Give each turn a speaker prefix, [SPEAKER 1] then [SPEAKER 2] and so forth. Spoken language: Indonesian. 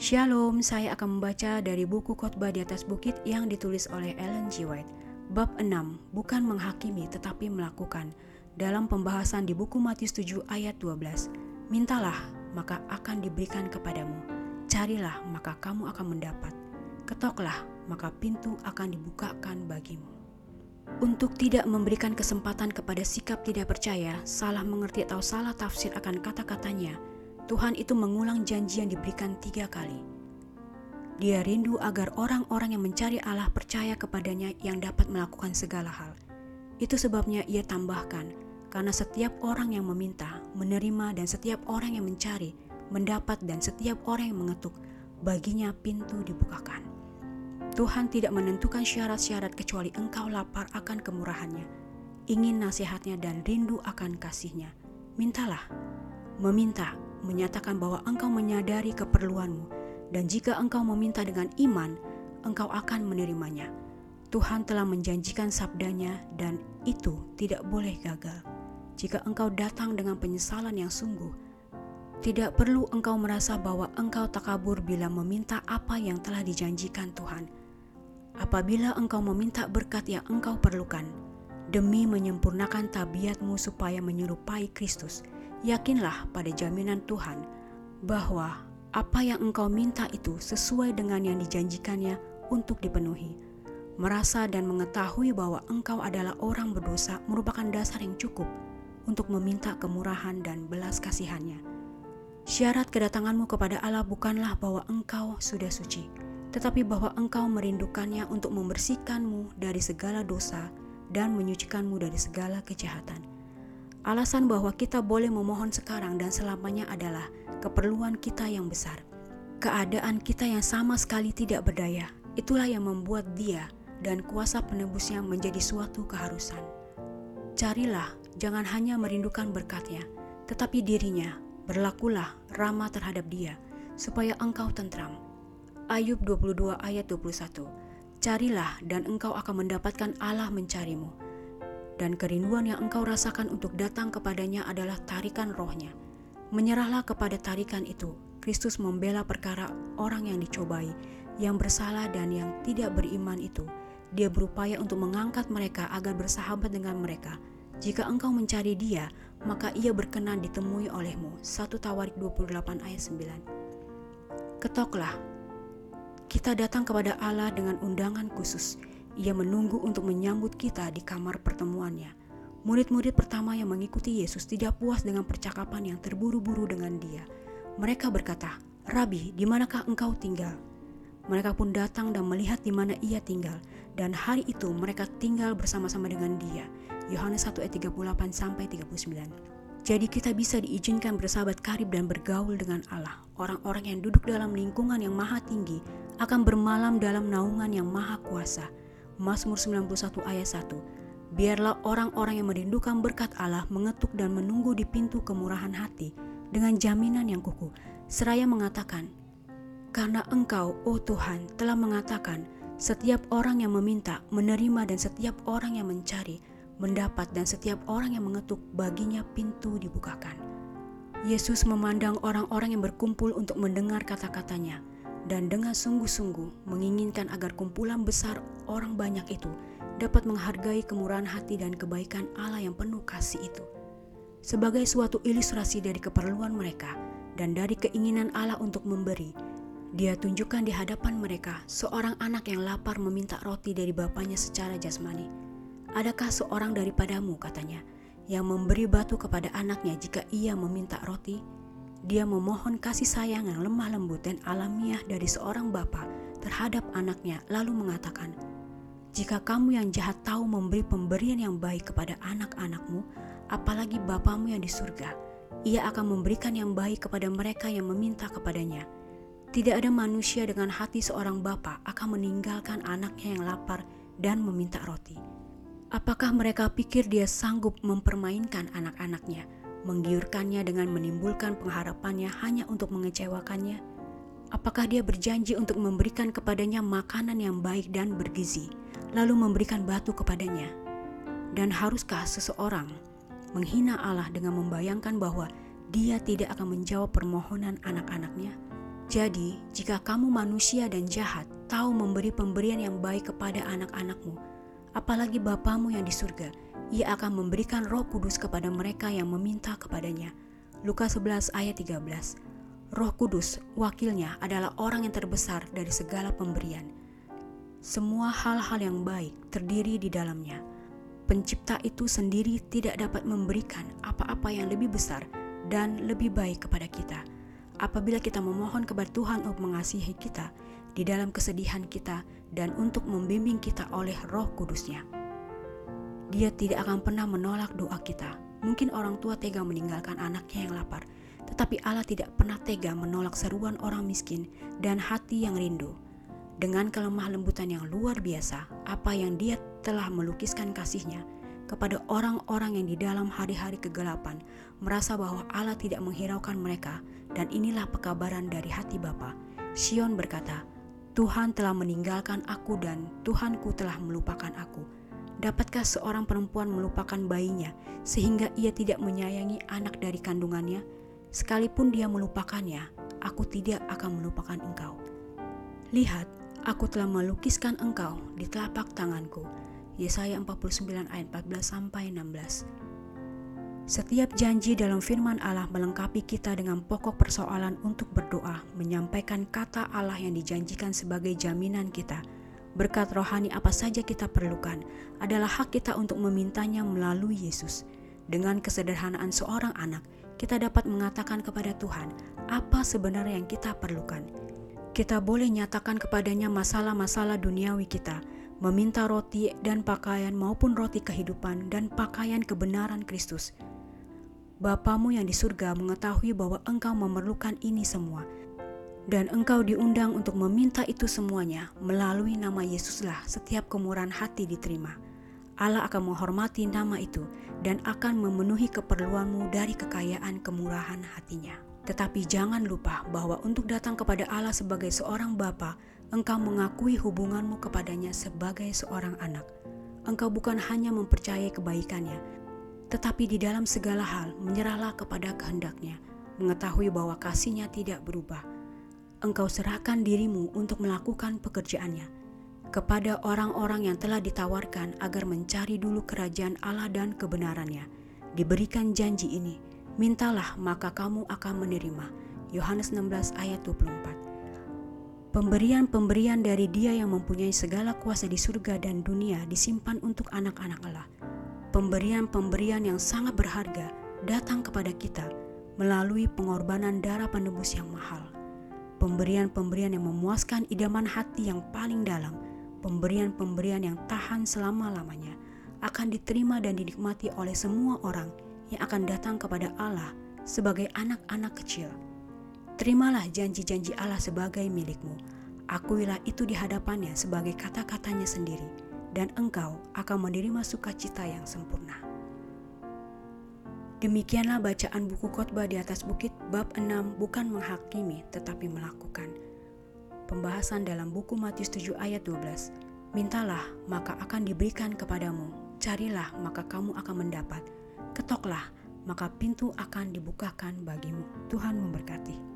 [SPEAKER 1] Shalom, saya akan membaca dari buku khotbah di atas bukit yang ditulis oleh Ellen G. White. Bab 6, bukan menghakimi tetapi melakukan. Dalam pembahasan di buku Matius 7 ayat 12. Mintalah, maka akan diberikan kepadamu. Carilah, maka kamu akan mendapat. Ketoklah, maka pintu akan dibukakan bagimu. Untuk tidak memberikan kesempatan kepada sikap tidak percaya, salah mengerti atau salah tafsir akan kata-katanya, Tuhan itu mengulang janji yang diberikan tiga kali. Dia rindu agar orang-orang yang mencari Allah percaya kepadanya yang dapat melakukan segala hal. Itu sebabnya ia tambahkan, karena setiap orang yang meminta, menerima, dan setiap orang yang mencari, mendapat, dan setiap orang yang mengetuk, baginya pintu dibukakan. Tuhan tidak menentukan syarat-syarat kecuali engkau lapar akan kemurahannya, ingin nasihatnya dan rindu akan kasihnya. Mintalah. Meminta menyatakan bahwa engkau menyadari keperluanmu dan jika engkau meminta dengan iman, engkau akan menerimanya. Tuhan telah menjanjikan sabdanya dan itu tidak boleh gagal. Jika engkau datang dengan penyesalan yang sungguh, tidak perlu engkau merasa bahwa engkau takabur bila meminta apa yang telah dijanjikan Tuhan apabila engkau meminta berkat yang engkau perlukan, demi menyempurnakan tabiatmu supaya menyerupai Kristus, yakinlah pada jaminan Tuhan bahwa apa yang engkau minta itu sesuai dengan yang dijanjikannya untuk dipenuhi. Merasa dan mengetahui bahwa engkau adalah orang berdosa merupakan dasar yang cukup untuk meminta kemurahan dan belas kasihannya. Syarat kedatanganmu kepada Allah bukanlah bahwa engkau sudah suci, tetapi bahwa engkau merindukannya untuk membersihkanmu dari segala dosa dan menyucikanmu dari segala kejahatan. Alasan bahwa kita boleh memohon sekarang dan selamanya adalah keperluan kita yang besar. Keadaan kita yang sama sekali tidak berdaya, itulah yang membuat dia dan kuasa penebusnya menjadi suatu keharusan. Carilah, jangan hanya merindukan berkatnya, tetapi dirinya, berlakulah ramah terhadap dia, supaya engkau tentram Ayub 22 ayat 21. Carilah dan engkau akan mendapatkan Allah mencarimu. Dan kerinduan yang engkau rasakan untuk datang kepadanya adalah tarikan rohnya. Menyerahlah kepada tarikan itu. Kristus membela perkara orang yang dicobai, yang bersalah dan yang tidak beriman itu. Dia berupaya untuk mengangkat mereka agar bersahabat dengan mereka. Jika engkau mencari dia, maka ia berkenan ditemui olehmu. 1 Tawarik 28 ayat 9. Ketoklah, kita datang kepada Allah dengan undangan khusus. Ia menunggu untuk menyambut kita di kamar pertemuannya. Murid-murid pertama yang mengikuti Yesus tidak puas dengan percakapan yang terburu-buru dengan dia. Mereka berkata, Rabi, di manakah engkau tinggal? Mereka pun datang dan melihat di mana ia tinggal. Dan hari itu mereka tinggal bersama-sama dengan dia. Yohanes 1 ayat 38 sampai 39. Jadi kita bisa diizinkan bersahabat karib dan bergaul dengan Allah. Orang-orang yang duduk dalam lingkungan yang maha tinggi akan bermalam dalam naungan yang maha kuasa. Mazmur 91 ayat 1 Biarlah orang-orang yang merindukan berkat Allah mengetuk dan menunggu di pintu kemurahan hati dengan jaminan yang kukuh. Seraya mengatakan, Karena engkau, oh Tuhan, telah mengatakan, setiap orang yang meminta, menerima dan setiap orang yang mencari, mendapat dan setiap orang yang mengetuk baginya pintu dibukakan. Yesus memandang orang-orang yang berkumpul untuk mendengar kata-katanya dan dengan sungguh-sungguh menginginkan agar kumpulan besar orang banyak itu dapat menghargai kemurahan hati dan kebaikan Allah yang penuh kasih itu. Sebagai suatu ilustrasi dari keperluan mereka dan dari keinginan Allah untuk memberi, dia tunjukkan di hadapan mereka seorang anak yang lapar meminta roti dari bapaknya secara jasmani Adakah seorang daripadamu, katanya, yang memberi batu kepada anaknya jika ia meminta roti? Dia memohon kasih sayang yang lemah lembut dan alamiah dari seorang bapa terhadap anaknya, lalu mengatakan, "Jika kamu yang jahat tahu memberi pemberian yang baik kepada anak-anakmu, apalagi Bapamu yang di surga, ia akan memberikan yang baik kepada mereka yang meminta kepadanya." Tidak ada manusia dengan hati seorang bapa akan meninggalkan anaknya yang lapar dan meminta roti. Apakah mereka pikir dia sanggup mempermainkan anak-anaknya, menggiurkannya dengan menimbulkan pengharapannya hanya untuk mengecewakannya? Apakah dia berjanji untuk memberikan kepadanya makanan yang baik dan bergizi, lalu memberikan batu kepadanya? Dan haruskah seseorang menghina Allah dengan membayangkan bahwa dia tidak akan menjawab permohonan anak-anaknya? Jadi, jika kamu manusia dan jahat, tahu memberi pemberian yang baik kepada anak-anakmu, apalagi Bapamu yang di surga, ia akan memberikan roh kudus kepada mereka yang meminta kepadanya. Lukas 11 ayat 13 Roh Kudus, wakilnya adalah orang yang terbesar dari segala pemberian. Semua hal-hal yang baik terdiri di dalamnya. Pencipta itu sendiri tidak dapat memberikan apa-apa yang lebih besar dan lebih baik kepada kita apabila kita memohon kepada Tuhan untuk mengasihi kita di dalam kesedihan kita dan untuk membimbing kita oleh roh kudusnya. Dia tidak akan pernah menolak doa kita. Mungkin orang tua tega meninggalkan anaknya yang lapar, tetapi Allah tidak pernah tega menolak seruan orang miskin dan hati yang rindu. Dengan kelemah lembutan yang luar biasa, apa yang dia telah melukiskan kasihnya kepada orang-orang yang di dalam hari-hari kegelapan merasa bahwa Allah tidak menghiraukan mereka dan inilah pekabaran dari hati Bapa. Sion berkata, Tuhan telah meninggalkan aku dan Tuhanku telah melupakan aku. Dapatkah seorang perempuan melupakan bayinya sehingga ia tidak menyayangi anak dari kandungannya? Sekalipun dia melupakannya, aku tidak akan melupakan engkau. Lihat, aku telah melukiskan engkau di telapak tanganku. Yesaya 49 ayat 14 sampai 16. Setiap janji dalam firman Allah melengkapi kita dengan pokok persoalan untuk berdoa, menyampaikan kata Allah yang dijanjikan sebagai jaminan kita. Berkat rohani apa saja kita perlukan adalah hak kita untuk memintanya melalui Yesus. Dengan kesederhanaan seorang anak, kita dapat mengatakan kepada Tuhan apa sebenarnya yang kita perlukan. Kita boleh nyatakan kepadanya masalah-masalah duniawi kita, meminta roti dan pakaian maupun roti kehidupan dan pakaian kebenaran Kristus Bapamu yang di surga mengetahui bahwa engkau memerlukan ini semua, dan engkau diundang untuk meminta itu semuanya melalui nama Yesuslah setiap kemurahan hati diterima. Allah akan menghormati nama itu dan akan memenuhi keperluanmu dari kekayaan kemurahan hatinya. Tetapi jangan lupa bahwa untuk datang kepada Allah sebagai seorang bapa, engkau mengakui hubunganmu kepadanya sebagai seorang anak. Engkau bukan hanya mempercayai kebaikannya, tetapi di dalam segala hal menyerahlah kepada kehendaknya, mengetahui bahwa kasihnya tidak berubah. Engkau serahkan dirimu untuk melakukan pekerjaannya kepada orang-orang yang telah ditawarkan agar mencari dulu kerajaan Allah dan kebenarannya. Diberikan janji ini, mintalah maka kamu akan menerima. Yohanes 16 ayat 24 Pemberian-pemberian dari dia yang mempunyai segala kuasa di surga dan dunia disimpan untuk anak-anak Allah pemberian-pemberian yang sangat berharga datang kepada kita melalui pengorbanan darah penebus yang mahal. Pemberian-pemberian yang memuaskan idaman hati yang paling dalam, pemberian-pemberian yang tahan selama-lamanya, akan diterima dan dinikmati oleh semua orang yang akan datang kepada Allah sebagai anak-anak kecil. Terimalah janji-janji Allah sebagai milikmu. Akuilah itu di hadapannya sebagai kata-katanya sendiri dan engkau akan menerima sukacita yang sempurna. Demikianlah bacaan buku khotbah di atas bukit bab 6 bukan menghakimi tetapi melakukan. Pembahasan dalam buku Matius 7 ayat 12. Mintalah maka akan diberikan kepadamu, carilah maka kamu akan mendapat, ketoklah maka pintu akan dibukakan bagimu. Tuhan memberkati.